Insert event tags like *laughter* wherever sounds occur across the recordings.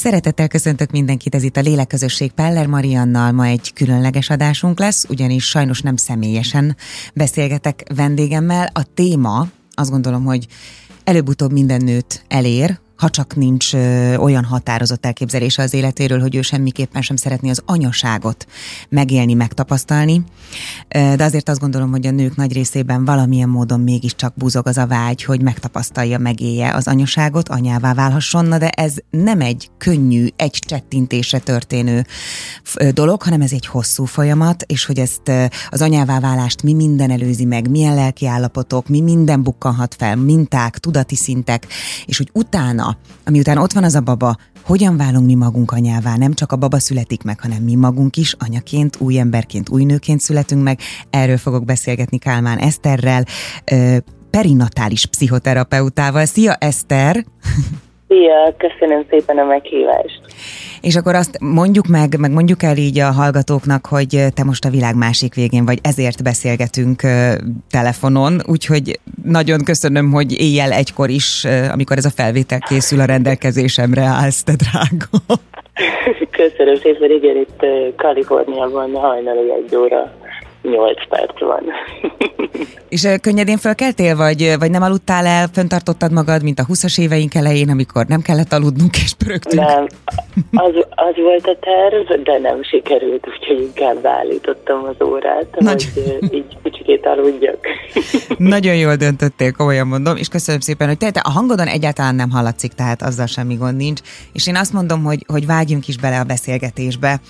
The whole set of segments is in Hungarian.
Szeretettel köszöntök mindenkit, ez itt a Léleközösség Peller Mariannal. Ma egy különleges adásunk lesz, ugyanis sajnos nem személyesen beszélgetek vendégemmel. A téma, azt gondolom, hogy előbb-utóbb minden nőt elér, ha csak nincs olyan határozott elképzelése az életéről, hogy ő semmiképpen sem szeretné az anyaságot megélni, megtapasztalni. De azért azt gondolom, hogy a nők nagy részében valamilyen módon mégiscsak búzog az a vágy, hogy megtapasztalja, megélje az anyaságot, anyává válhasson, na de ez nem egy könnyű, egy csettintésre történő dolog, hanem ez egy hosszú folyamat, és hogy ezt az anyává válást mi minden előzi meg, milyen lelki állapotok, mi minden bukkanhat fel, minták, tudati szintek, és hogy utána ami után ott van az a baba, hogyan válunk mi magunk anyává, nem csak a baba születik meg, hanem mi magunk is anyaként, új emberként, új nőként születünk meg. Erről fogok beszélgetni Kálmán Eszterrel, perinatális pszichoterapeutával. Szia Eszter! *laughs* Szia, köszönöm szépen a meghívást. És akkor azt mondjuk meg, meg mondjuk el így a hallgatóknak, hogy te most a világ másik végén vagy, ezért beszélgetünk telefonon, úgyhogy nagyon köszönöm, hogy éjjel egykor is, amikor ez a felvétel készül, a rendelkezésemre állsz, te drága. *laughs* Köszönöm szépen, igen, itt Kaliforniában hajnali egy óra 8 perc van. *laughs* És könnyedén fölkeltél, vagy, vagy nem aludtál el, föntartottad magad, mint a 20-as éveink elején, amikor nem kellett aludnunk és pörögtünk? Nem, az, az volt a terv, de nem sikerült, úgyhogy inkább beállítottam az órát, Nagy... hogy így kicsit aludjak. *laughs* Nagyon jól döntöttél, komolyan mondom, és köszönöm szépen, hogy te, te a hangodon egyáltalán nem hallatszik, tehát azzal semmi gond nincs, és én azt mondom, hogy, hogy vágjunk is bele a beszélgetésbe.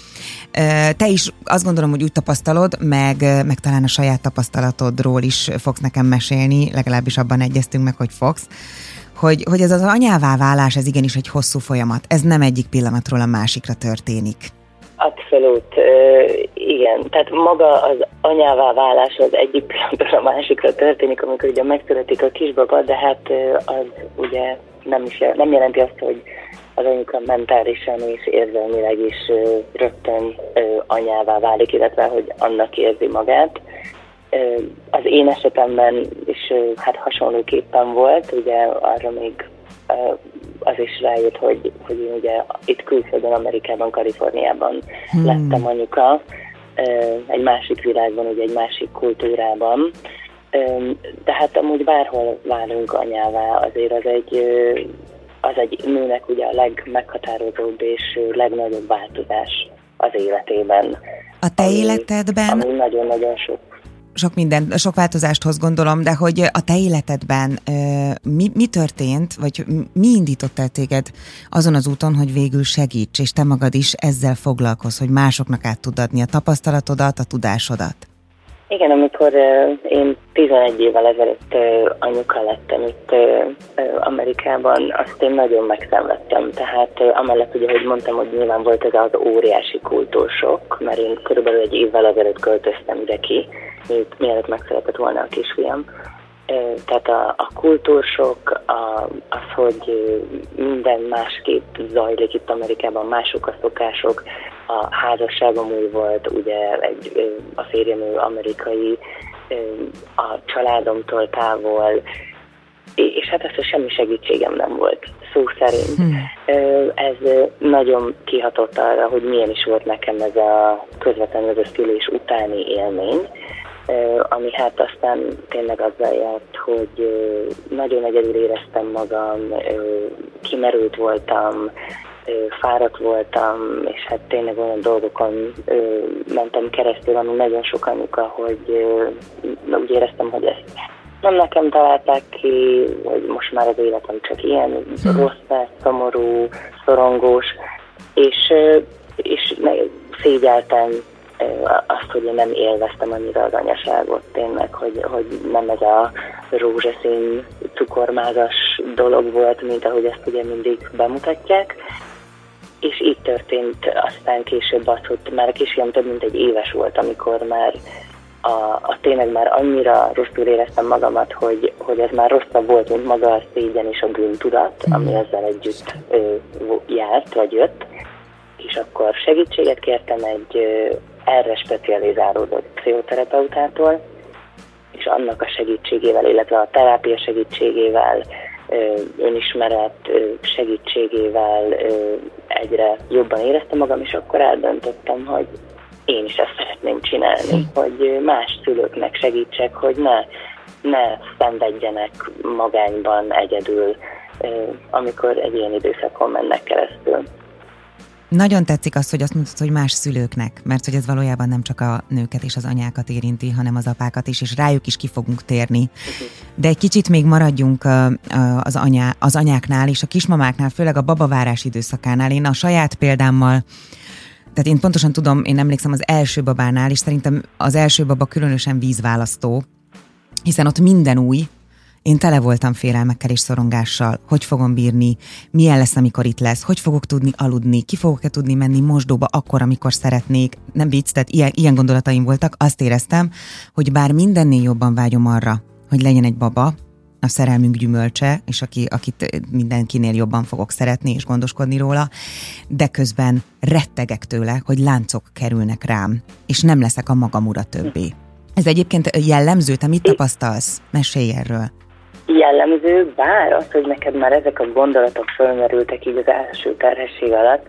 Te is azt gondolom, hogy úgy tapasztalod, meg, meg talán a saját tapasztalatodról is fogsz nekem mesélni, legalábbis abban egyeztünk meg, hogy fogsz, hogy, hogy ez az anyává válás, ez igenis egy hosszú folyamat. Ez nem egyik pillanatról a másikra történik. Abszolút, igen. Tehát maga az anyává válás az egyik pillanatról a másikra történik, amikor ugye megszületik a kisbaba, de hát az ugye nem, is, nem jelenti azt, hogy az anyuka mentálisan és érzelmileg is rögtön anyává válik, illetve hogy annak érzi magát. Az én esetemben is hát hasonlóképpen volt, ugye arra még az is rájött, hogy, hogy én ugye itt külföldön, Amerikában, Kaliforniában hmm. lettem anyuka, egy másik világban, ugye egy másik kultúrában. De hát amúgy bárhol válunk anyává, azért az egy, az egy nőnek ugye a legmeghatározóbb és legnagyobb változás az életében. A te ami, életedben? Ami nagyon-nagyon sok sok minden, sok változást hoz gondolom, de hogy a te életedben mi, mi történt, vagy mi indított el téged azon az úton, hogy végül segíts, és te magad is ezzel foglalkoz, hogy másoknak át tud adni a tapasztalatodat, a tudásodat? Igen, amikor én 11 évvel ezelőtt anyuka lettem itt Amerikában, azt én nagyon megszenvedtem. Tehát amellett ugye, hogy mondtam, hogy nyilván volt ez az óriási kultúrsok, mert én körülbelül egy évvel ezelőtt költöztem ide ki, mielőtt megszületett volna a kisfiam. Tehát a, a kultúrsok, a, az, hogy minden másképp zajlik itt Amerikában, mások a szokások, a házasságom új volt, ugye egy, a férjem ő amerikai, a családomtól távol, és hát ezt semmi segítségem nem volt, szó szerint. Hmm. Ez nagyon kihatott arra, hogy milyen is volt nekem ez a közvetlenül az szülés utáni élmény, ami hát aztán tényleg azzal járt, hogy nagyon egyedül éreztem magam, kimerült voltam, fáradt voltam, és hát tényleg olyan dolgokon mentem keresztül, ami nagyon sok anyuka, hogy úgy éreztem, hogy ezt nem nekem találták ki, hogy most már az életem csak ilyen mm. rossz, szomorú, szorongós, és, és szégyeltem azt, hogy én nem élveztem annyira az anyaságot tényleg, hogy, hogy nem ez a rózsaszín cukormázas dolog volt, mint ahogy ezt ugye mindig bemutatják. És így történt aztán később az, hogy már a kisfiam több mint egy éves volt, amikor már a, a tényleg már annyira rosszul éreztem magamat, hogy, hogy ez már rosszabb volt, mint maga a szégyen és a bűntudat, ami ezzel együtt ö, járt, vagy jött. És akkor segítséget kértem egy erre specializálódott pszichoterapeutától, és annak a segítségével, illetve a terápia segítségével, önismeret segítségével egyre jobban éreztem magam, és akkor eldöntöttem, hogy én is ezt szeretném csinálni, hm. hogy más szülőknek segítsek, hogy ne, ne szenvedjenek magányban egyedül, amikor egy ilyen időszakon mennek keresztül. Nagyon tetszik az, hogy azt mondtad, hogy más szülőknek, mert hogy ez valójában nem csak a nőket és az anyákat érinti, hanem az apákat is, és rájuk is ki fogunk térni. De egy kicsit még maradjunk az, anyá, az anyáknál és a kismamáknál, főleg a babavárás időszakánál. Én a saját példámmal tehát én pontosan tudom, én emlékszem az első babánál, és szerintem az első baba különösen vízválasztó, hiszen ott minden új, én tele voltam félelmekkel és szorongással, hogy fogom bírni, milyen lesz, amikor itt lesz, hogy fogok tudni aludni, ki fogok-e tudni menni mosdóba akkor, amikor szeretnék. Nem vicc, tehát ilyen, ilyen gondolataim voltak. Azt éreztem, hogy bár mindennél jobban vágyom arra, hogy legyen egy baba, a szerelmünk gyümölcse, és aki, akit mindenkinél jobban fogok szeretni és gondoskodni róla, de közben rettegek tőle, hogy láncok kerülnek rám, és nem leszek a magam ura többé. Ez egyébként jellemző, te mit tapasztalsz? Mesélj erről jellemző, bár az, hogy neked már ezek a gondolatok fölmerültek így az első terhesség alatt,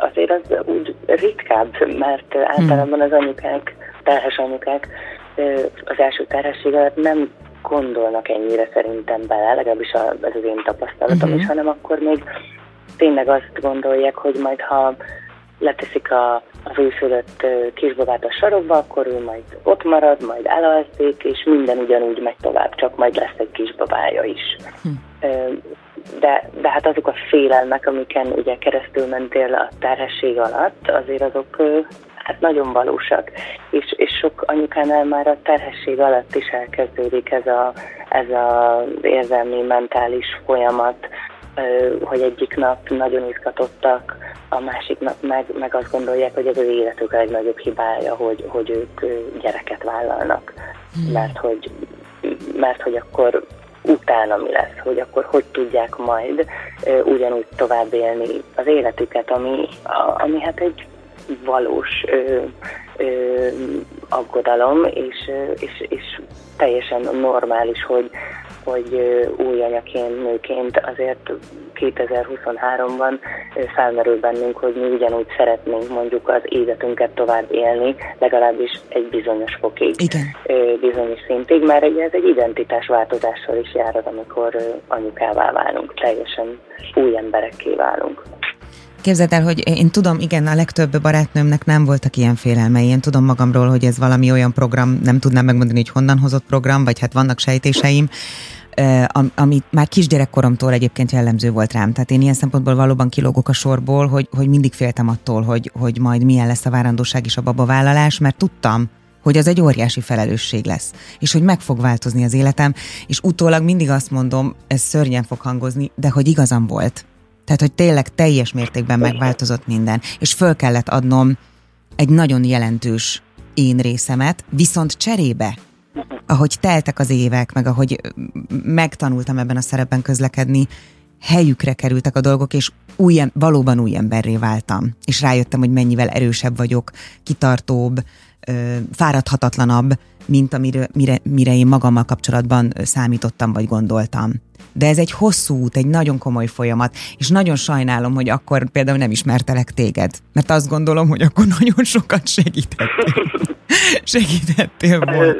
azért az úgy ritkább, mert általában az anyukák, terhes anyukák az első terhesség alatt nem gondolnak ennyire szerintem bele, legalábbis ez az én tapasztalatom uh-huh. is, hanem akkor még tényleg azt gondolják, hogy majd ha leteszik a, az újszülött kisbabát a sarokba, akkor ő majd ott marad, majd elalszik, és minden ugyanúgy megy tovább, csak majd lesz egy kisbabája is. Hm. De, de hát azok a félelmek, amiken ugye keresztül mentél a terhesség alatt, azért azok hát nagyon valósak, és, és sok anyukánál már a terhesség alatt is elkezdődik ez a, ez a érzelmi, mentális folyamat, hogy egyik nap nagyon izgatottak, a másik nap meg, meg azt gondolják, hogy az életük a legnagyobb hibája, hogy, hogy ők gyereket vállalnak, hmm. mert, hogy, mert hogy akkor utána mi lesz, hogy akkor hogy tudják majd ugyanúgy tovább élni az életüket, ami, a, ami hát egy valós ö, ö, aggodalom, és, és, és teljesen normális, hogy, hogy új anyaként, nőként azért 2023-ban felmerül bennünk, hogy mi ugyanúgy szeretnénk mondjuk az életünket tovább élni, legalábbis egy bizonyos fokig, Igen. bizonyos szintig, mert ez egy identitásváltozással is jár az, amikor anyukává válunk, teljesen új emberekké válunk. Képzeld el, hogy én tudom, igen, a legtöbb barátnőmnek nem voltak ilyen félelmei. Én tudom magamról, hogy ez valami olyan program, nem tudnám megmondani, hogy honnan hozott program, vagy hát vannak sejtéseim, ami már kisgyerekkoromtól egyébként jellemző volt rám. Tehát én ilyen szempontból valóban kilógok a sorból, hogy, hogy mindig féltem attól, hogy, hogy majd milyen lesz a várandóság és a babavállalás, mert tudtam, hogy az egy óriási felelősség lesz, és hogy meg fog változni az életem, és utólag mindig azt mondom, ez szörnyen fog hangozni, de hogy igazam volt. Tehát, hogy tényleg teljes mértékben megváltozott minden, és föl kellett adnom egy nagyon jelentős én részemet, viszont cserébe, ahogy teltek az évek, meg ahogy megtanultam ebben a szerepben közlekedni, helyükre kerültek a dolgok, és új, valóban új emberré váltam. És rájöttem, hogy mennyivel erősebb vagyok, kitartóbb, fáradhatatlanabb, mint amire mire, mire én magammal kapcsolatban számítottam vagy gondoltam. De ez egy hosszú út, egy nagyon komoly folyamat, és nagyon sajnálom, hogy akkor például nem ismertelek téged, mert azt gondolom, hogy akkor nagyon sokat segítettél. *laughs* segítettél volna.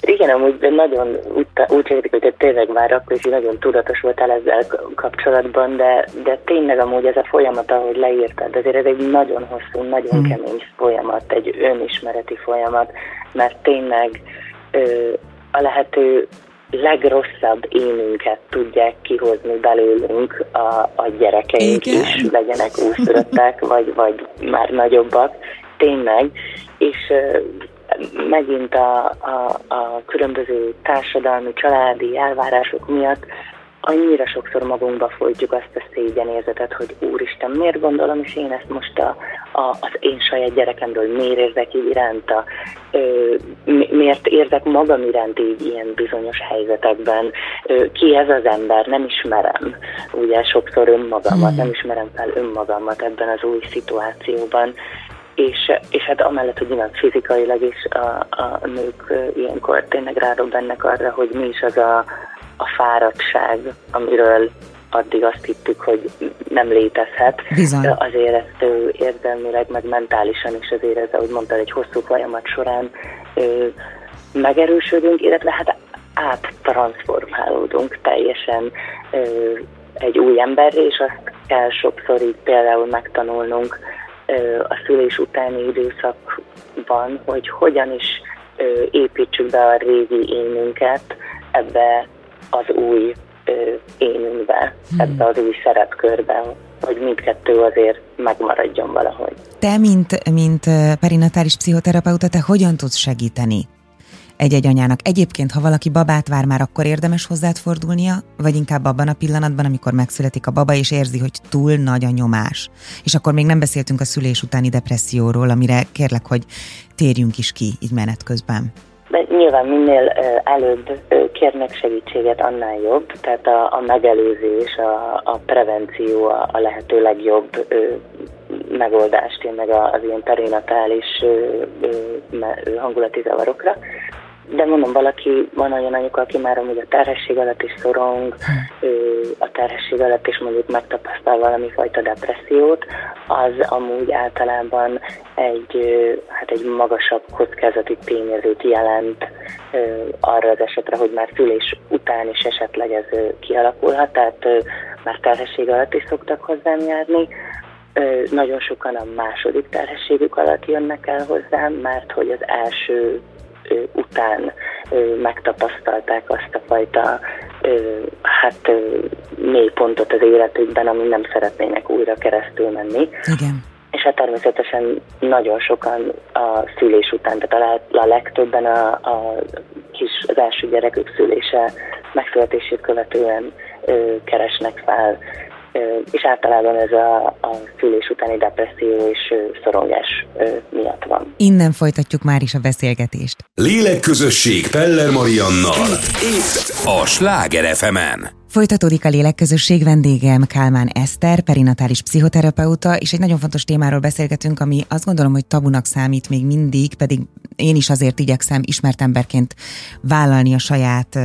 Igen, amúgy nagyon úgy, úgy hogy te tényleg már akkor is nagyon tudatos voltál ezzel kapcsolatban, de, de tényleg amúgy ez a folyamat, ahogy leírtad, azért ez egy nagyon hosszú, nagyon hmm. kemény folyamat, egy önismereti folyamat, mert tényleg ö, a lehető legrosszabb énünket tudják kihozni belőlünk a, a gyerekeink Igen. is, legyenek úszöröttek, *laughs* vagy, vagy már nagyobbak, tényleg, és megint a, a, a különböző társadalmi, családi elvárások miatt annyira sokszor magunkba folytjuk azt a szégyenérzetet, hogy úristen, miért gondolom, és én ezt most a, a, az én saját gyerekemről miért érzek így iránta, ö, miért érzek magam iránt így ilyen bizonyos helyzetekben, ö, ki ez az ember, nem ismerem, ugye sokszor önmagamat, hmm. nem ismerem fel önmagamat ebben az új szituációban, és, és hát amellett, hogy nyilván fizikailag is a, a nők ilyenkor tényleg rádobbennek arra, hogy mi is az a, a fáradtság, amiről addig azt hittük, hogy nem létezhet. Bizony. Azért ezt érzelmileg, meg mentálisan is azért ez, ahogy mondtad, egy hosszú folyamat során megerősödünk, illetve hát áttransformálódunk teljesen egy új emberre, és azt kell sokszor így például megtanulnunk a szülés utáni időszakban, hogy hogyan is építsük be a régi énünket ebbe az új énünkbe, hmm. ebbe az új szerepkörbe, hogy mindkettő azért megmaradjon valahogy. Te, mint, mint perinatális pszichoterapeuta, te hogyan tudsz segíteni egy-egy anyának. Egyébként, ha valaki babát vár, már akkor érdemes hozzád fordulnia, vagy inkább abban a pillanatban, amikor megszületik a baba, és érzi, hogy túl nagy a nyomás. És akkor még nem beszéltünk a szülés utáni depresszióról, amire kérlek, hogy térjünk is ki így menet közben. De nyilván minél előbb kérnek segítséget, annál jobb. Tehát a, a megelőzés, a, a prevenció a, a lehető legjobb ö, megoldás tényleg az ilyen perinatális hangulati zavarokra. De mondom, valaki, van olyan anyuka, aki már amúgy a terhesség alatt is szorong, a terhesség alatt is mondjuk megtapasztal valami fajta depressziót, az amúgy általában egy, hát egy magasabb kockázati tényezőt jelent arra az esetre, hogy már szülés után is esetleg ez kialakulhat, tehát már terhesség alatt is szoktak hozzám járni, nagyon sokan a második terhességük alatt jönnek el hozzám, mert hogy az első után megtapasztalták azt a fajta hát mély pontot az életükben, ami nem szeretnének újra keresztül menni. Igen. És hát természetesen nagyon sokan a szülés után, tehát a, a legtöbben a, a kis, az első gyerekük szülése megszületését követően ö, keresnek fel és általában ez a, a szülés utáni depresszió és szorongás miatt van. Innen folytatjuk már is a beszélgetést. Lélekközösség Peller Mariannal. Itt a Sláger fm -en. Folytatódik a lélekközösség vendégem Kálmán Eszter, perinatális pszichoterapeuta, és egy nagyon fontos témáról beszélgetünk, ami azt gondolom, hogy tabunak számít még mindig, pedig én is azért igyekszem ismert emberként vállalni a saját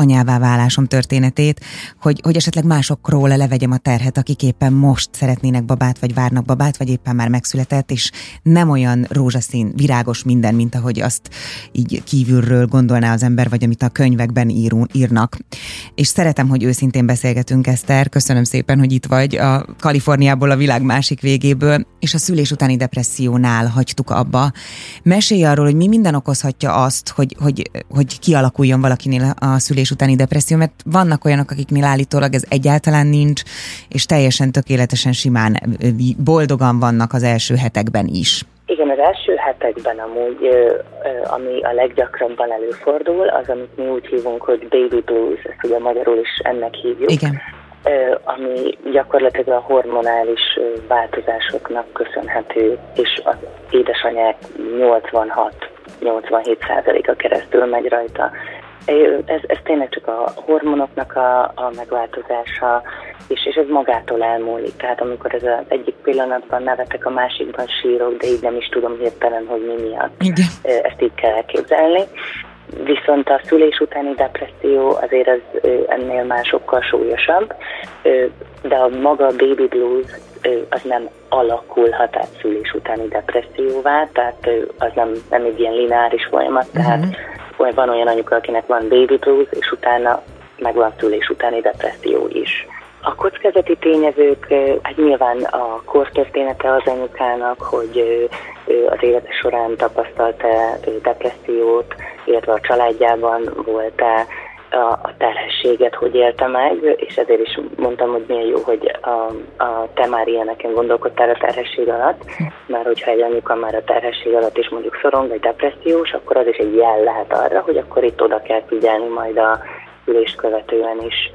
anyává válásom történetét, hogy, hogy esetleg másokról levegyem a terhet, akik éppen most szeretnének babát, vagy várnak babát, vagy éppen már megszületett, és nem olyan rózsaszín, virágos minden, mint ahogy azt így kívülről gondolná az ember, vagy amit a könyvekben író, írnak. És szeretem, hogy őszintén beszélgetünk, Eszter. Köszönöm szépen, hogy itt vagy a Kaliforniából, a világ másik végéből, és a szülés utáni depressziónál hagytuk abba. Mesélj arról, hogy mi minden okozhatja azt, hogy, hogy, hogy kialakuljon valakinél a szülés utáni depresszió, mert vannak olyanok, akiknél állítólag ez egyáltalán nincs, és teljesen tökéletesen simán, boldogan vannak az első hetekben is. Igen, az első hetekben amúgy, ami a leggyakrabban előfordul, az, amit mi úgy hívunk, hogy baby blues, ezt ugye magyarul is ennek hívjuk. Igen. Ami gyakorlatilag a hormonális változásoknak köszönhető, és az édesanyák 86-87%-a keresztül megy rajta. Ez, ez tényleg csak a hormonoknak a, a megváltozása, és, és ez magától elmúlik. Tehát amikor ez az egyik pillanatban nevetek, a másikban sírok, de így nem is tudom hirtelen, hogy mi miatt. Igen. Ezt így kell elképzelni. Viszont a szülés utáni depresszió azért ez ennél már sokkal súlyosabb, de a maga baby blues az nem alakulhat át szülés utáni depresszióvá, tehát az nem, nem egy ilyen lineáris folyamat, uh-huh. Tehát van olyan anyuka, akinek van baby blues, és utána meg van szülés utáni depresszió is. A kockázati tényezők, hát nyilván a kortörténete az anyukának, hogy az élete során tapasztalta depressziót, illetve a családjában volt-e a, a terhességet hogy élte meg, és ezért is mondtam, hogy milyen jó, hogy a, a te már ilyeneken gondolkodtál a terhesség alatt, mert hogyha egy anyuka már a terhesség alatt is mondjuk szorong vagy depressziós, akkor az is egy jel lehet arra, hogy akkor itt oda kell figyelni majd a ülést követően is.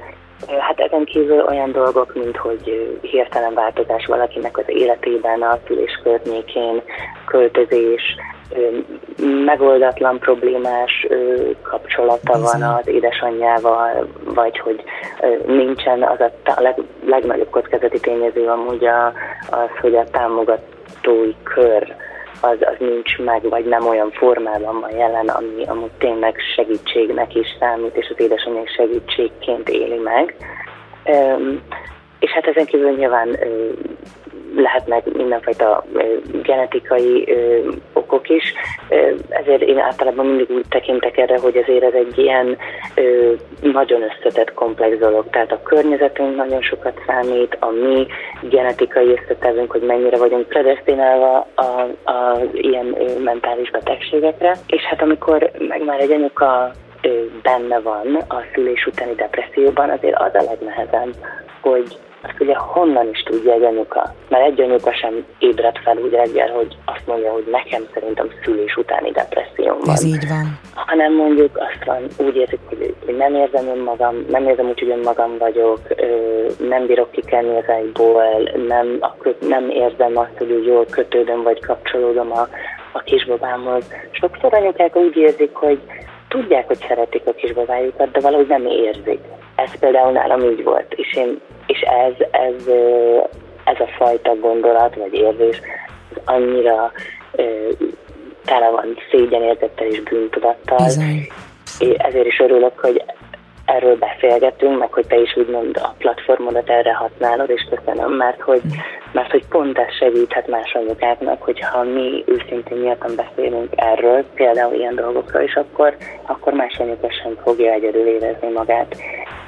Hát ezen kívül olyan dolgok, mint hogy hirtelen változás valakinek az életében, a szülés környékén, költözés, megoldatlan problémás kapcsolata van az édesanyjával, vagy hogy nincsen az a, a leg, legnagyobb kockázati tényező amúgy a, az, hogy a támogatói kör az, az nincs meg, vagy nem olyan formában van jelen, ami amúgy tényleg segítségnek is számít, és az édesanyja segítségként éli meg. És hát ezen kívül nyilván lehetnek mindenfajta genetikai okok is, ezért én általában mindig úgy tekintek erre, hogy azért ez egy ilyen nagyon összetett komplex dolog. Tehát a környezetünk nagyon sokat számít, a mi genetikai összetevünk, hogy mennyire vagyunk predestinálva az ilyen mentális betegségekre, és hát amikor meg már egy anyuka benne van a szülés utáni depresszióban, azért az a legnehezebb, hogy azt ugye honnan is tudja egy anyuka? Mert egy anyuka sem ébred fel úgy reggel, hogy azt mondja, hogy nekem szerintem szülés utáni depresszióm van. Ez így van. Hanem mondjuk azt van, úgy érzik, hogy nem érzem önmagam, nem érzem úgy, hogy önmagam vagyok, nem bírok kikelni az ágyból, nem, nem érzem azt, hogy jól kötődöm vagy kapcsolódom a, a kisbabámhoz. Sokszor anyukák úgy érzik, hogy tudják, hogy szeretik a kisbabájukat, de valahogy nem érzik. Ez például nálam így volt, és én ez, ez, ez a fajta gondolat vagy érzés az annyira tele van szégyenérzettel és bűntudattal. Ezért is örülök, hogy erről beszélgetünk, meg hogy te is úgymond a platformodat erre használod, és köszönöm, mert hogy, mert hogy pont ez segíthet más anyukáknak, hogyha mi őszintén nyíltan beszélünk erről, például ilyen dolgokról, és akkor, akkor más anyuka sem fogja egyedül érezni magát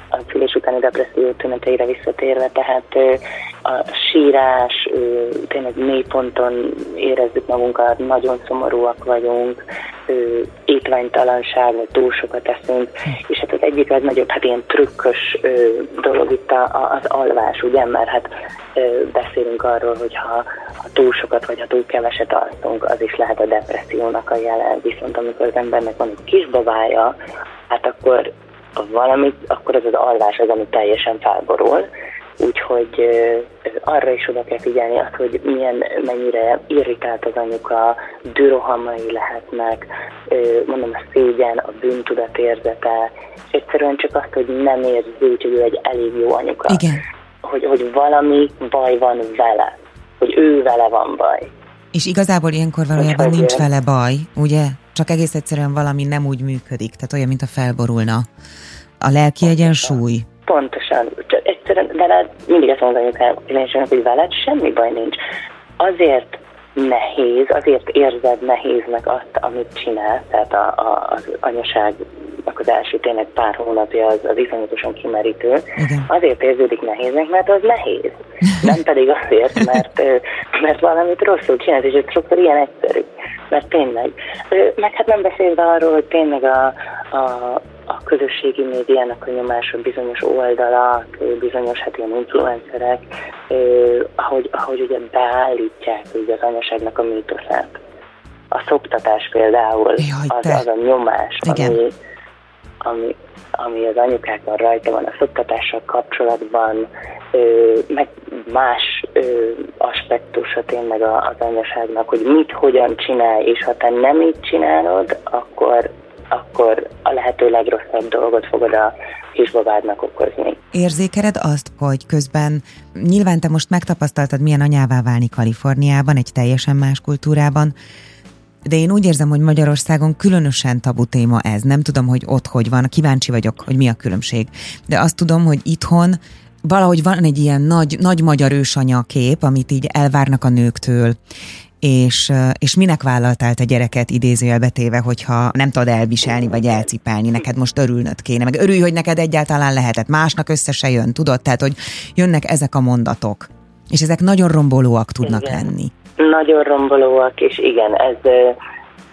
a szülés utáni depresszió tüneteire visszatérve, tehát a sírás, tényleg mély ponton érezzük magunkat, nagyon szomorúak vagyunk, étványtalanság, vagy túl sokat eszünk, és hát az egyik az nagyobb, hát ilyen trükkös dolog itt az alvás, ugye, mert hát beszélünk arról, hogy ha, ha túl sokat vagy ha túl keveset alszunk, az is lehet a depressziónak a jelen, viszont amikor az embernek van egy kisbabája, hát akkor valamit, akkor ez az alvás az, ami teljesen felborul. Úgyhogy arra is oda kell figyelni azt, hogy milyen, mennyire irritált az anyuka, dürohamai lehetnek, mondom a szégyen, a bűntudat érzete, és egyszerűen csak azt, hogy nem érzi hogy ő egy elég jó anyuka. Igen. Hogy, hogy valami baj van vele, hogy ő vele van baj. És igazából ilyenkor valójában hogy nincs vele baj, ugye? Csak egész egyszerűen valami nem úgy működik, tehát olyan, mint a felborulna. A lelki egyensúly. Pontosan. Csak egyszerűen veled, mindig ezt kell, hogy veled semmi baj nincs. Azért nehéz, azért érzed nehéznek azt, amit csinálsz, tehát a, a, az anyaság az első tényleg pár hónapja az, az iszonyatosan kimerítő. Igen. Azért érződik nehéznek, mert az nehéz. Nem pedig azért, mert, mert valamit rosszul csinálsz, és ez sokszor ilyen egyszerű. Mert tényleg. Meg hát nem beszélve arról, hogy tényleg a, a közösségi médiának a nyomása bizonyos oldalak, bizonyos hát ilyen influencerek, ahogy, ahogy ugye beállítják ugye az anyaságnak a mítoszát. A szoptatás például, Jaj, az, az a nyomás, Igen. ami, ami, ami az anyukákon rajta van a szoktatással kapcsolatban, ö, meg más ö, aspektusa tényleg az anyaságnak, hogy mit, hogyan csinálj, és ha te nem így csinálod, akkor akkor a lehető legrosszabb dolgot fogod a kisbabádnak okozni. Érzékeled azt, hogy közben nyilván te most megtapasztaltad, milyen anyává válni Kaliforniában, egy teljesen más kultúrában, de én úgy érzem, hogy Magyarországon különösen tabu téma ez. Nem tudom, hogy ott hogy van, kíváncsi vagyok, hogy mi a különbség. De azt tudom, hogy itthon valahogy van egy ilyen nagy, nagy magyar ősanya kép, amit így elvárnak a nőktől, és, és minek vállaltál te gyereket idézőjelbe téve, hogyha nem tudod elviselni, vagy elcipelni, neked most örülnöd kéne, meg örülj, hogy neked egyáltalán lehetett, másnak össze se jön, tudod? Tehát, hogy jönnek ezek a mondatok, és ezek nagyon rombolóak tudnak igen. lenni. Nagyon rombolóak, és igen, ez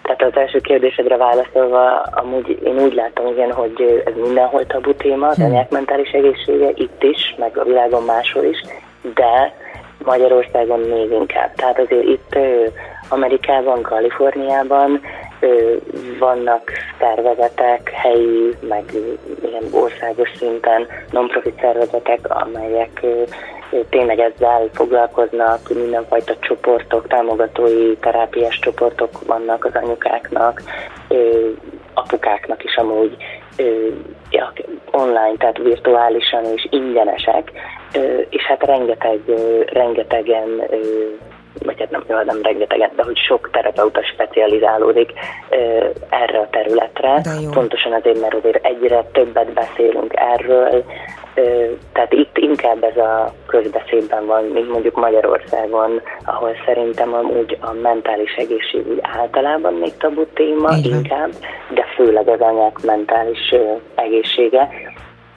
tehát az első kérdésedre válaszolva, amúgy én úgy látom, igen, hogy ez mindenhol tabu téma, az hmm. anyák mentális egészsége itt is, meg a világon máshol is, de Magyarországon még inkább. Tehát azért itt Amerikában, Kaliforniában vannak szervezetek, helyi, meg ilyen országos szinten non-profit szervezetek, amelyek tényleg ezzel foglalkoznak, mindenfajta csoportok, támogatói terápiás csoportok vannak az anyukáknak, apukáknak is amúgy online, tehát virtuálisan és ingyenesek, és hát rengeteg, rengetegen vagy hát nem, nem rengetegen, de hogy sok terapeuta specializálódik erre a területre. Pontosan azért, mert azért egyre többet beszélünk erről, Tehát itt inkább ez a közbeszédben van, mint mondjuk Magyarországon, ahol szerintem amúgy a mentális egészség úgy általában még tabu téma Igen. inkább, de főleg az anyák mentális egészsége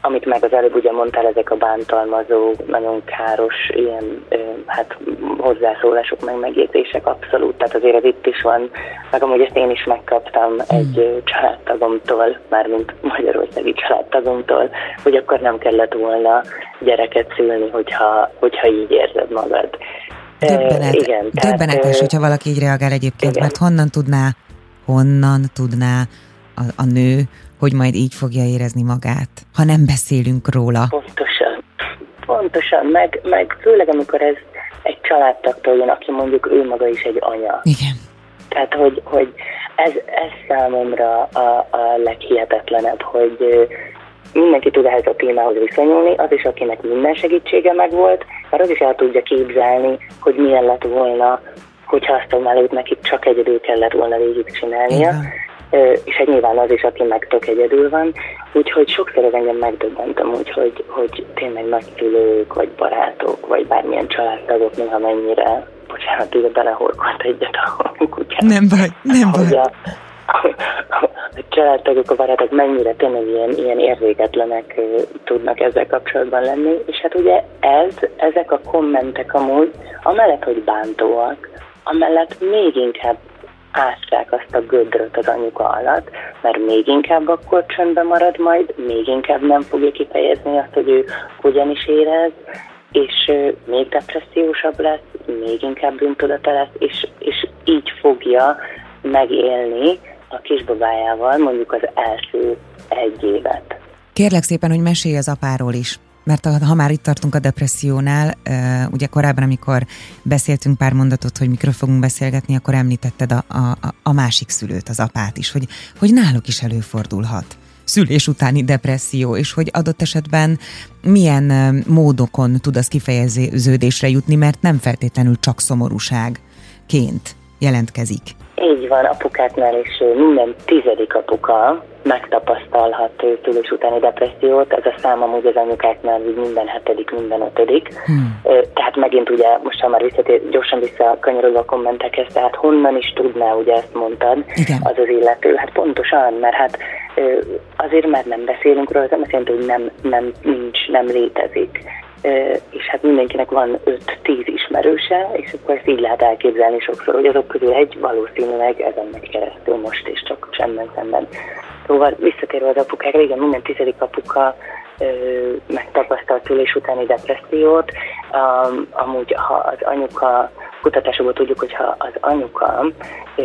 amit meg az előbb ugye mondtál, ezek a bántalmazó, nagyon káros ilyen hát hozzászólások, meg megjegyzések abszolút, tehát azért ez itt is van, meg amúgy ezt én is megkaptam hmm. egy családtagomtól, mármint magyarországi családtagomtól, hogy akkor nem kellett volna gyereket szülni, hogyha, hogyha így érzed magad. Döbbenet, igen, döbbenetes, tehát, hogyha valaki így reagál egyébként, igen. mert honnan tudná, honnan tudná a, a nő, hogy majd így fogja érezni magát, ha nem beszélünk róla. Pontosan, pontosan, meg, meg főleg amikor ez egy családtagtól jön, aki mondjuk ő maga is egy anya. Igen. Tehát, hogy, hogy ez, ez számomra a, a leghihetetlenebb, hogy mindenki tud ehhez a témához viszonyulni, az is, akinek minden segítsége megvolt, mert az is el tudja képzelni, hogy milyen lett volna, hogyha azt a melót neki csak egyedül kellett volna végig csinálnia. Igen és hát nyilván az is, aki meg tök egyedül van, úgyhogy sokszor ez engem megdöbbentem, úgyhogy hogy tényleg nagyszülők, vagy barátok, vagy bármilyen családtagok néha mennyire, bocsánat, ide belehorkolt egyet a kutyát. Nem baj, nem baj. A, a, családtagok, a barátok mennyire tényleg ilyen, ilyen érzéketlenek tudnak ezzel kapcsolatban lenni, és hát ugye ez, ezek a kommentek amúgy, amellett, hogy bántóak, amellett még inkább ásták azt a gödröt az anyuka alatt, mert még inkább akkor csöndben marad majd, még inkább nem fogja kifejezni azt, hogy ő hogyan is érez, és még depressziósabb lesz, még inkább bűntudata lesz, és, és így fogja megélni a kisbabájával mondjuk az első egy évet. Kérlek szépen, hogy mesélj az apáról is mert ha már itt tartunk a depressziónál, ugye korábban, amikor beszéltünk pár mondatot, hogy mikről fogunk beszélgetni, akkor említetted a, a, a másik szülőt, az apát is, hogy, hogy náluk is előfordulhat szülés utáni depresszió, és hogy adott esetben milyen módokon tud az kifejeződésre jutni, mert nem feltétlenül csak szomorúságként jelentkezik. Így van, apukáknál is minden tizedik apuka megtapasztalhat szülés utáni depressziót, ez a szám amúgy az anyukáknál minden hetedik, minden ötödik. Hmm. Tehát megint ugye, most ha már visszatér, gyorsan visszakanyarodva a kommentekhez, tehát honnan is tudná, ugye ezt mondtad, Igen. az az illető. Hát pontosan, mert hát azért, mert nem beszélünk róla, az nem azt jelenti, hogy nem, nem, nincs, nem létezik és hát mindenkinek van 5-10 ismerőse, és akkor ezt így lehet elképzelni sokszor, hogy azok közül egy valószínűleg ezen megy keresztül most, és csak csendben szemben. Szóval visszatérve az apukára, igen, minden tizedik apuka megtapasztalt szülés utáni depressziót. Um, amúgy, ha az anyuka, kutatásokból tudjuk, hogy ha az anyuka ö,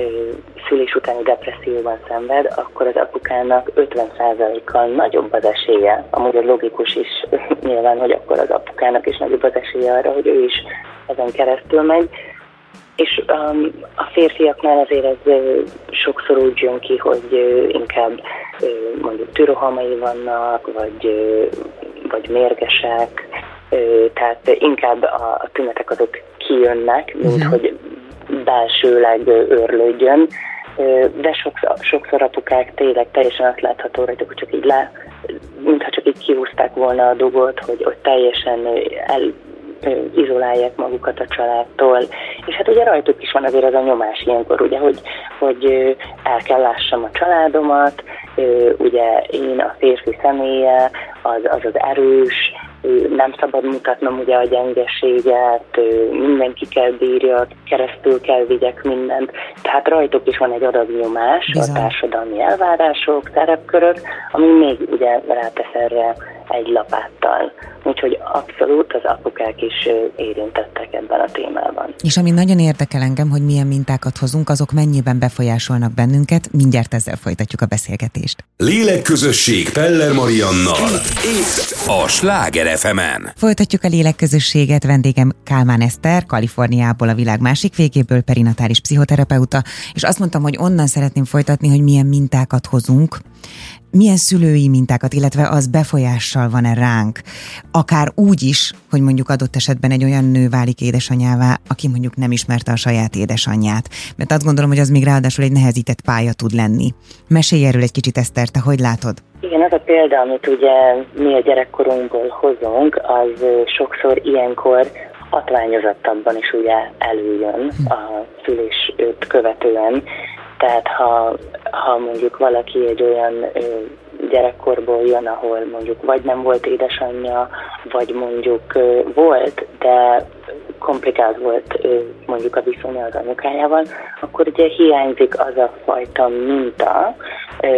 szülés utáni depresszióban szenved, akkor az apukának 50%-kal nagyobb az esélye. Amúgy az logikus is *laughs* nyilván, hogy akkor az apukának is nagyobb az esélye arra, hogy ő is ezen keresztül megy. És um, a férfiaknál azért ez uh, sokszor úgy jön ki, hogy uh, inkább uh, mondjuk tűrohamai vannak, vagy, uh, vagy mérgesek, uh, tehát inkább a, a tünetek azok kijönnek, mint uh-huh. hogy belsőleg örlődjön, de sokszor, sokszor apukák tényleg teljesen azt látható rajtuk, hogy csak így le, mintha csak így kihúzták volna a dugot, hogy, hogy teljesen el, izolálják magukat a családtól. És hát ugye rajtuk is van azért az a nyomás ilyenkor, ugye, hogy, hogy el kell lássam a családomat, ugye én a férfi személye, az az, az erős, nem szabad mutatnom ugye a gyengeséget, mindenki kell bírja, keresztül kell vigyek mindent. Tehát rajtuk is van egy adag nyomás, Bizony. a társadalmi elvárások, szerepkörök, ami még ugye rátesz erre egy lapáttal. Úgyhogy abszolút az apukák is érintettek ebben a témában. És ami nagyon érdekel engem, hogy milyen mintákat hozunk, azok mennyiben befolyásolnak bennünket, mindjárt ezzel folytatjuk a beszélgetést. Lélekközösség Peller Mariannal. Itt a Sláger fm -en. Folytatjuk a lélekközösséget, vendégem Kálmán Eszter, Kaliforniából, a világ másik végéből, perinatális pszichoterapeuta, és azt mondtam, hogy onnan szeretném folytatni, hogy milyen mintákat hozunk, milyen szülői mintákat, illetve az befolyással van-e ránk, akár úgy is, hogy mondjuk adott esetben egy olyan nő válik édesanyává, aki mondjuk nem ismerte a saját édesanyját. Mert azt gondolom, hogy az még ráadásul egy nehezített pálya tud lenni. Mesélj erről egy kicsit, Eszter, te hogy látod? Igen, az a példa, amit ugye mi a gyerekkorunkból hozunk, az sokszor ilyenkor hatványozottabban is ugye előjön a szülésőt követően. Tehát ha, ha mondjuk valaki egy olyan gyerekkorból jön, ahol mondjuk vagy nem volt édesanyja, vagy mondjuk volt, de komplikált volt mondjuk a viszonya az anyukájával, akkor ugye hiányzik az a fajta minta,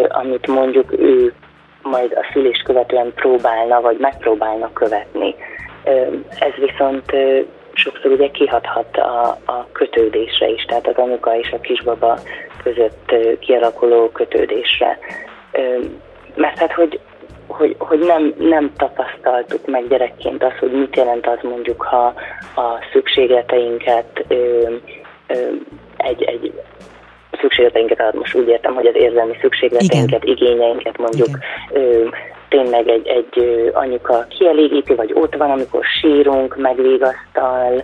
amit mondjuk ő majd a szülést követően próbálna, vagy megpróbálna követni. Ez viszont sokszor ugye kihathat a, a kötődésre is, tehát az anyuka és a kisbaba között kialakuló kötődésre. Mert hát, hogy, hogy, hogy nem, nem tapasztaltuk meg gyerekként azt, hogy mit jelent az mondjuk, ha a szükségleteinket egy, egy szükségleteinket, most úgy értem, hogy az érzelmi szükségleteinket, Igen. igényeinket mondjuk Igen tényleg egy, egy anyuka kielégíti, vagy ott van, amikor sírunk, megvégasztal,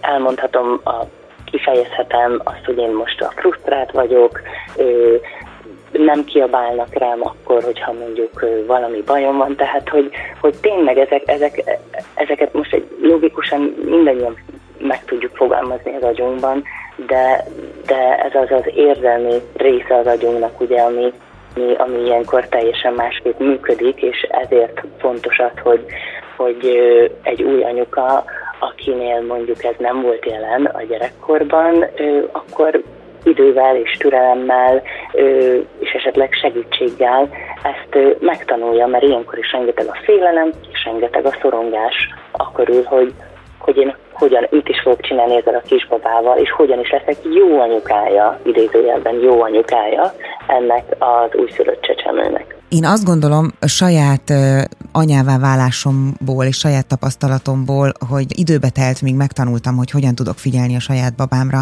elmondhatom, a, kifejezhetem azt, hogy én most a frusztrált vagyok, nem kiabálnak rám akkor, hogyha mondjuk valami bajom van, tehát hogy, hogy tényleg ezek, ezek, ezeket most egy logikusan mindannyian meg tudjuk fogalmazni az agyunkban, de, de ez az az érzelmi része az agyunknak, ugye, ami, ami, ami ilyenkor teljesen másképp működik, és ezért fontos az, hogy, hogy egy új anyuka, akinél mondjuk ez nem volt jelen a gyerekkorban, akkor idővel és türelemmel és esetleg segítséggel ezt megtanulja, mert ilyenkor is rengeteg a félelem, és rengeteg a szorongás akkor hogy, hogy én hogyan itt is fogok csinálni ezzel a kisbabával, és hogyan is leszek jó anyukája, idézőjelben jó anyukája ennek az újszülött csecsemőnek. Én azt gondolom, a saját anyává válásomból és saját tapasztalatomból, hogy időbe telt, míg megtanultam, hogy hogyan tudok figyelni a saját babámra.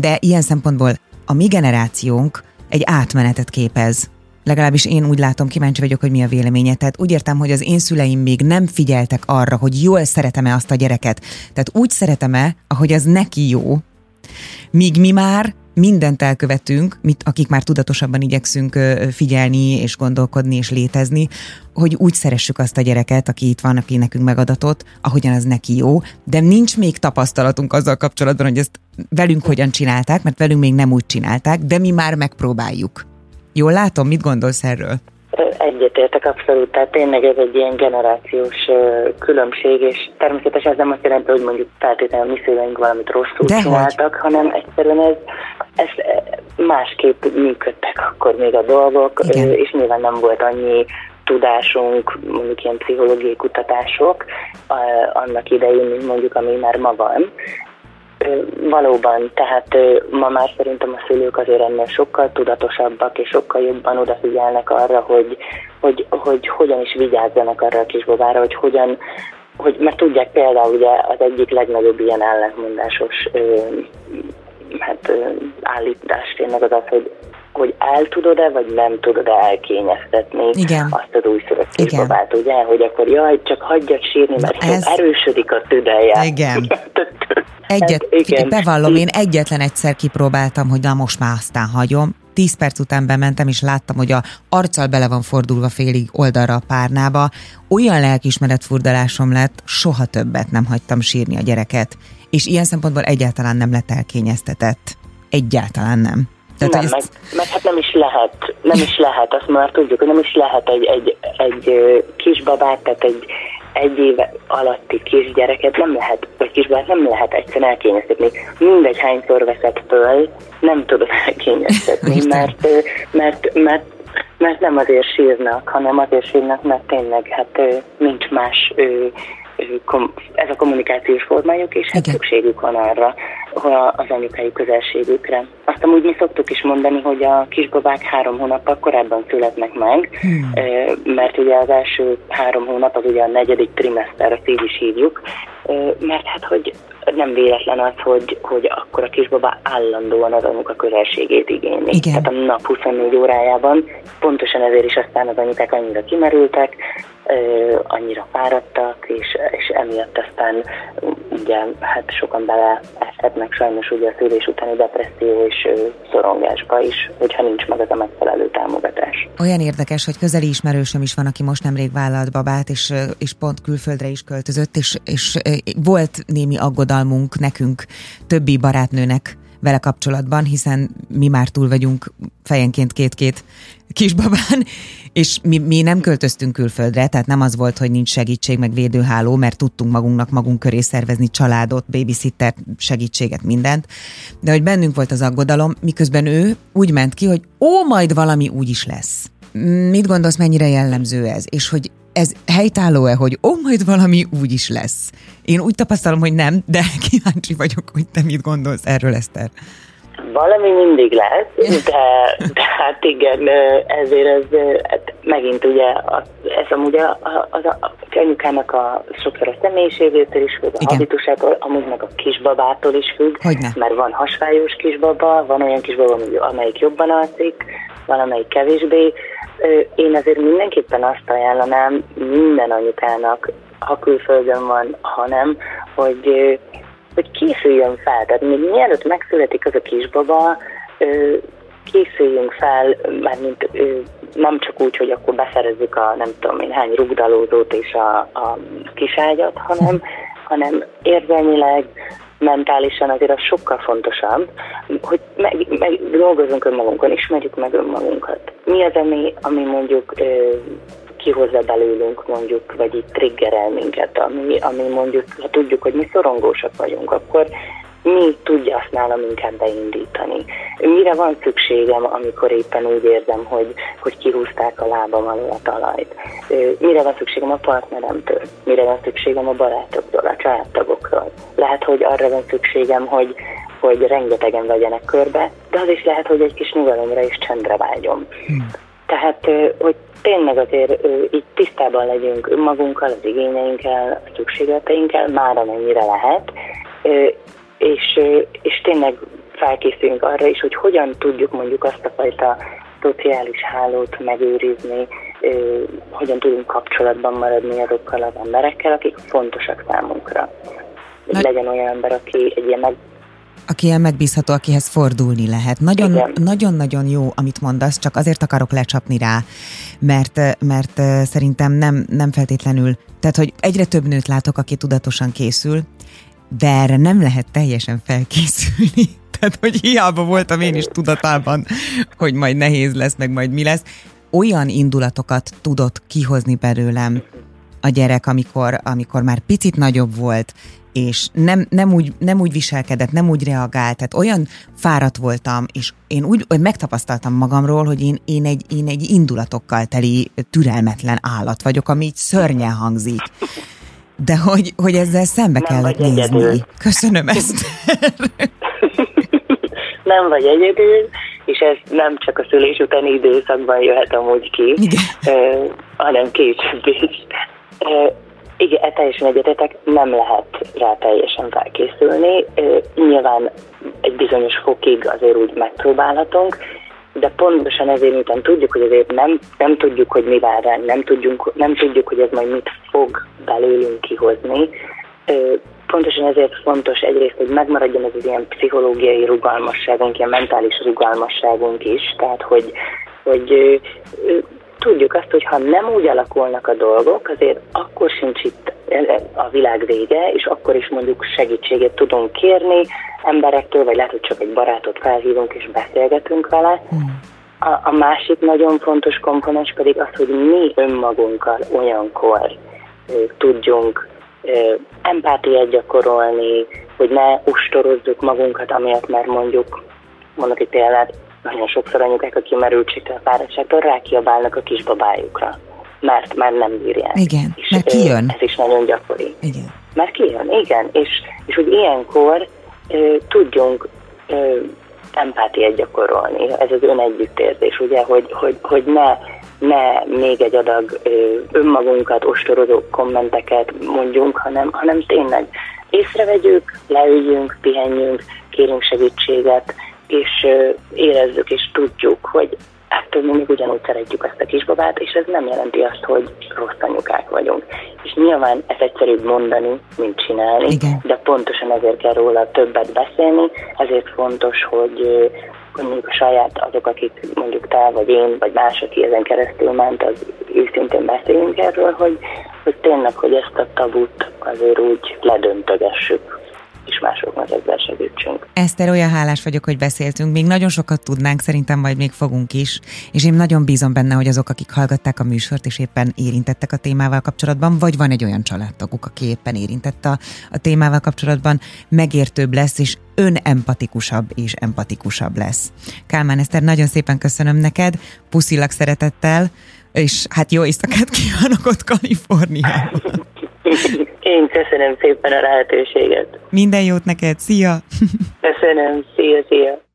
De ilyen szempontból a mi generációnk egy átmenetet képez Legalábbis én úgy látom, kíváncsi vagyok, hogy mi a véleménye. Tehát úgy értem, hogy az én szüleim még nem figyeltek arra, hogy jól szeretem-e azt a gyereket. Tehát úgy szeretem-e, ahogy az neki jó, míg mi már mindent elkövetünk, mit, akik már tudatosabban igyekszünk figyelni és gondolkodni és létezni, hogy úgy szeressük azt a gyereket, aki itt van, aki nekünk megadatott, ahogyan az neki jó, de nincs még tapasztalatunk azzal kapcsolatban, hogy ezt velünk hogyan csinálták, mert velünk még nem úgy csinálták, de mi már megpróbáljuk. Jól látom, mit gondolsz erről? Egyetértek abszolút, tehát tényleg ez egy ilyen generációs különbség, és természetesen ez nem azt jelenti, hogy mondjuk feltétlenül mi szüleink valamit rosszul De csináltak, hanem egyszerűen ez, ez másképp működtek akkor még a dolgok, Igen. és nyilván nem volt annyi tudásunk, mondjuk ilyen pszichológiai kutatások annak idején, mint mondjuk ami már ma van. Valóban, tehát ma már szerintem a szülők azért ennél sokkal tudatosabbak, és sokkal jobban odafigyelnek arra, hogy, hogy, hogy hogyan is vigyázzanak arra a kisbabára, hogy hogyan, hogy, mert tudják például ugye az egyik legnagyobb ilyen ellentmondásos hát, állítás tényleg az az, hogy hogy el tudod-e, vagy nem tudod-e elkényeztetni Igen. azt az újszülött kisbabát, ugye? Hogy akkor jaj, csak hagyjad sírni, mert ez... erősödik a tüdeje. Igen. *laughs* Egyet, igen. bevallom, én egyetlen egyszer kipróbáltam, hogy na most már aztán hagyom. Tíz perc után bementem, és láttam, hogy a arccal bele van fordulva félig oldalra a párnába. Olyan lelkismeret furdalásom lett, soha többet nem hagytam sírni a gyereket. És ilyen szempontból egyáltalán nem lett elkényeztetett. Egyáltalán nem. Tehát nem, ezt... meg, meg hát nem is lehet, nem is lehet, azt már tudjuk, hogy nem is lehet egy, egy, egy kisbabát, tehát egy, egy éve alatti kisgyereket nem lehet, vagy kisbabát nem lehet egyszerűen elkényeztetni. Mindegy hányszor veszed föl, nem tudod elkényeztetni, mert, mert, mert mert nem azért sírnak, hanem azért sírnak, mert tényleg hát nincs más ez a kommunikációs formájuk, és hát szükségük van arra, az anyukai közelségükre. Azt amúgy mi szoktuk is mondani, hogy a kisbabák három hónappal korábban születnek meg, hmm. mert ugye az első három hónap az ugye a negyedik trimester, azt így is hívjuk, mert hát hogy nem véletlen az, hogy, hogy akkor a kisbaba állandóan az anyuka közelségét igényli. Igen. Tehát a nap 24 órájában pontosan ezért is aztán az anyukák annyira kimerültek, annyira fáradtak, és, és emiatt aztán ugye hát sokan beleeshetnek sajnos ugye a szülés utáni depresszió és szorongásba is, hogyha nincs meg az a megfelelő támogatás. Olyan érdekes, hogy közeli ismerősöm is van, aki most nemrég vállalt babát, és, és pont külföldre is költözött, és, és volt némi aggodalmunk nekünk, többi barátnőnek, vele kapcsolatban, hiszen mi már túl vagyunk fejenként két-két kisbabán, és mi, mi nem költöztünk külföldre, tehát nem az volt, hogy nincs segítség, meg védőháló, mert tudtunk magunknak magunk köré szervezni családot, babysitter, segítséget, mindent. De hogy bennünk volt az aggodalom, miközben ő úgy ment ki, hogy ó, majd valami úgy is lesz. Mit gondolsz, mennyire jellemző ez? És hogy ez helytálló-e, hogy ó, majd valami úgy is lesz? Én úgy tapasztalom, hogy nem, de kíváncsi vagyok, hogy te mit gondolsz erről, Eszter. Valami mindig lesz, de, de hát igen, ezért ez hát megint ugye, ez amúgy az, az, az anyukának a sokszor a személyiségétől is függ, a igen. habitusától, amúgy meg a kisbabától is függ, Hogyne. mert van hasfájós kisbaba, van olyan kisbaba, amelyik jobban alszik, van amelyik kevésbé, én azért mindenképpen azt ajánlanám minden anyukának, ha külföldön van, ha nem, hogy, hogy készüljön fel. Tehát még mielőtt megszületik az a kisbaba, készüljünk fel, mármint nem csak úgy, hogy akkor beszerezzük a nem tudom én hány rugdalózót és a, a kiságyat, hanem, hanem érzelmileg, mentálisan azért az sokkal fontosabb, hogy meg, meg dolgozunk önmagunkon, ismerjük meg önmagunkat. Mi az, ami, ami mondjuk kihozza belőlünk mondjuk, vagy itt triggerel minket, ami, ami mondjuk, ha tudjuk, hogy mi szorongósak vagyunk, akkor mi tudja azt nálam inkább beindítani. Mire van szükségem, amikor éppen úgy érzem, hogy, hogy kihúzták a lábam alól a talajt? Mire van szükségem a partneremtől? Mire van szükségem a barátoktól, a családtagokról? Lehet, hogy arra van szükségem, hogy, hogy rengetegen vegyenek körbe, de az is lehet, hogy egy kis nyugalomra és csendre vágyom. Hmm. Tehát, hogy tényleg azért így tisztában legyünk önmagunkkal, az igényeinkkel, a szükségleteinkkel, már amennyire lehet, és, és tényleg felkészüljünk arra is, hogy hogyan tudjuk mondjuk azt a fajta szociális hálót megőrizni, hogyan tudunk kapcsolatban maradni azokkal az emberekkel, akik fontosak számunkra. Legyen olyan ember, aki egy ilyen meg, aki ilyen megbízható, akihez fordulni lehet. Nagyon-nagyon jó, amit mondasz, csak azért akarok lecsapni rá, mert, mert szerintem nem, nem feltétlenül, tehát hogy egyre több nőt látok, aki tudatosan készül, de erre nem lehet teljesen felkészülni. *laughs* Tehát, hogy hiába voltam én is tudatában, hogy majd nehéz lesz, meg majd mi lesz. Olyan indulatokat tudott kihozni belőlem a gyerek, amikor, amikor már picit nagyobb volt, és nem, nem, úgy, nem úgy viselkedett, nem úgy reagált, tehát olyan fáradt voltam, és én úgy hogy megtapasztaltam magamról, hogy én, én, egy, én egy indulatokkal teli türelmetlen állat vagyok, ami így szörnyen hangzik. De hogy, hogy ezzel szembe nem kellett nézni. Egyedül. Köszönöm ezt. *laughs* nem vagy egyedül, és ez nem csak a szülés utáni időszakban jöhet amúgy ki, Uh, hanem később is. Uh, igen, e teljesen egyetetek, nem lehet rá teljesen felkészülni. Nyilván egy bizonyos fokig azért úgy megpróbálhatunk, de pontosan ezért, miután tudjuk, hogy azért nem, nem tudjuk, hogy mi vár ránk, nem, tudjuk, nem tudjuk, hogy ez majd mit fog belőlünk kihozni, pontosan ezért fontos egyrészt, hogy megmaradjon ez az ilyen pszichológiai rugalmasságunk, ilyen mentális rugalmasságunk is, tehát hogy, hogy tudjuk azt, hogy ha nem úgy alakulnak a dolgok, azért akkor sincs itt a világ vége, és akkor is mondjuk segítséget tudunk kérni emberektől, vagy lehet, hogy csak egy barátot felhívunk és beszélgetünk vele. Hmm. A, a másik nagyon fontos komponens pedig az, hogy mi önmagunkkal olyankor tudjunk empátiát gyakorolni, hogy ne ustorozzuk magunkat, amiatt már mondjuk, mondok egy példát, nagyon sokszor anyukák a kimerültségtől, a fáradtságtól rákiabálnak a kisbabájukra, mert már nem bírják. Igen, és mert kijön. Ez is nagyon gyakori. Igen. Mert kijön, igen, és, és hogy ilyenkor ö, tudjunk ö, empátiát gyakorolni, ez az önegyüttérzés, ugye, hogy, hogy, hogy ne, ne még egy adag önmagunkat ostorozó kommenteket mondjunk, hanem, hanem tényleg észrevegyük, leüljünk, pihenjünk, kérünk segítséget, és érezzük és tudjuk, hogy ettől mi még ugyanúgy szeretjük azt a kisbabát, és ez nem jelenti azt, hogy rossz anyukák vagyunk. És nyilván ez egyszerűbb mondani, mint csinálni, Igen. de pontosan ezért kell róla többet beszélni, ezért fontos, hogy mondjuk a saját azok, akik mondjuk te, vagy én, vagy más, aki ezen keresztül ment, az őszintén beszéljünk erről, hogy, hogy tényleg, hogy ezt a tabut azért úgy ledöntögessük és másoknak ezzel segítsünk. Eszter, olyan hálás vagyok, hogy beszéltünk. Még nagyon sokat tudnánk, szerintem majd még fogunk is. És én nagyon bízom benne, hogy azok, akik hallgatták a műsort, és éppen érintettek a témával kapcsolatban, vagy van egy olyan családtaguk, aki éppen érintett a, a témával kapcsolatban, megértőbb lesz, és önempatikusabb és empatikusabb lesz. Kálmán Eszter, nagyon szépen köszönöm neked, puszilak szeretettel, és hát jó éjszakát kívánok ott Kaliforniában. *laughs* *laughs* Én köszönöm szépen a lehetőséget. Minden jót neked, szia! Köszönöm, szia, szia!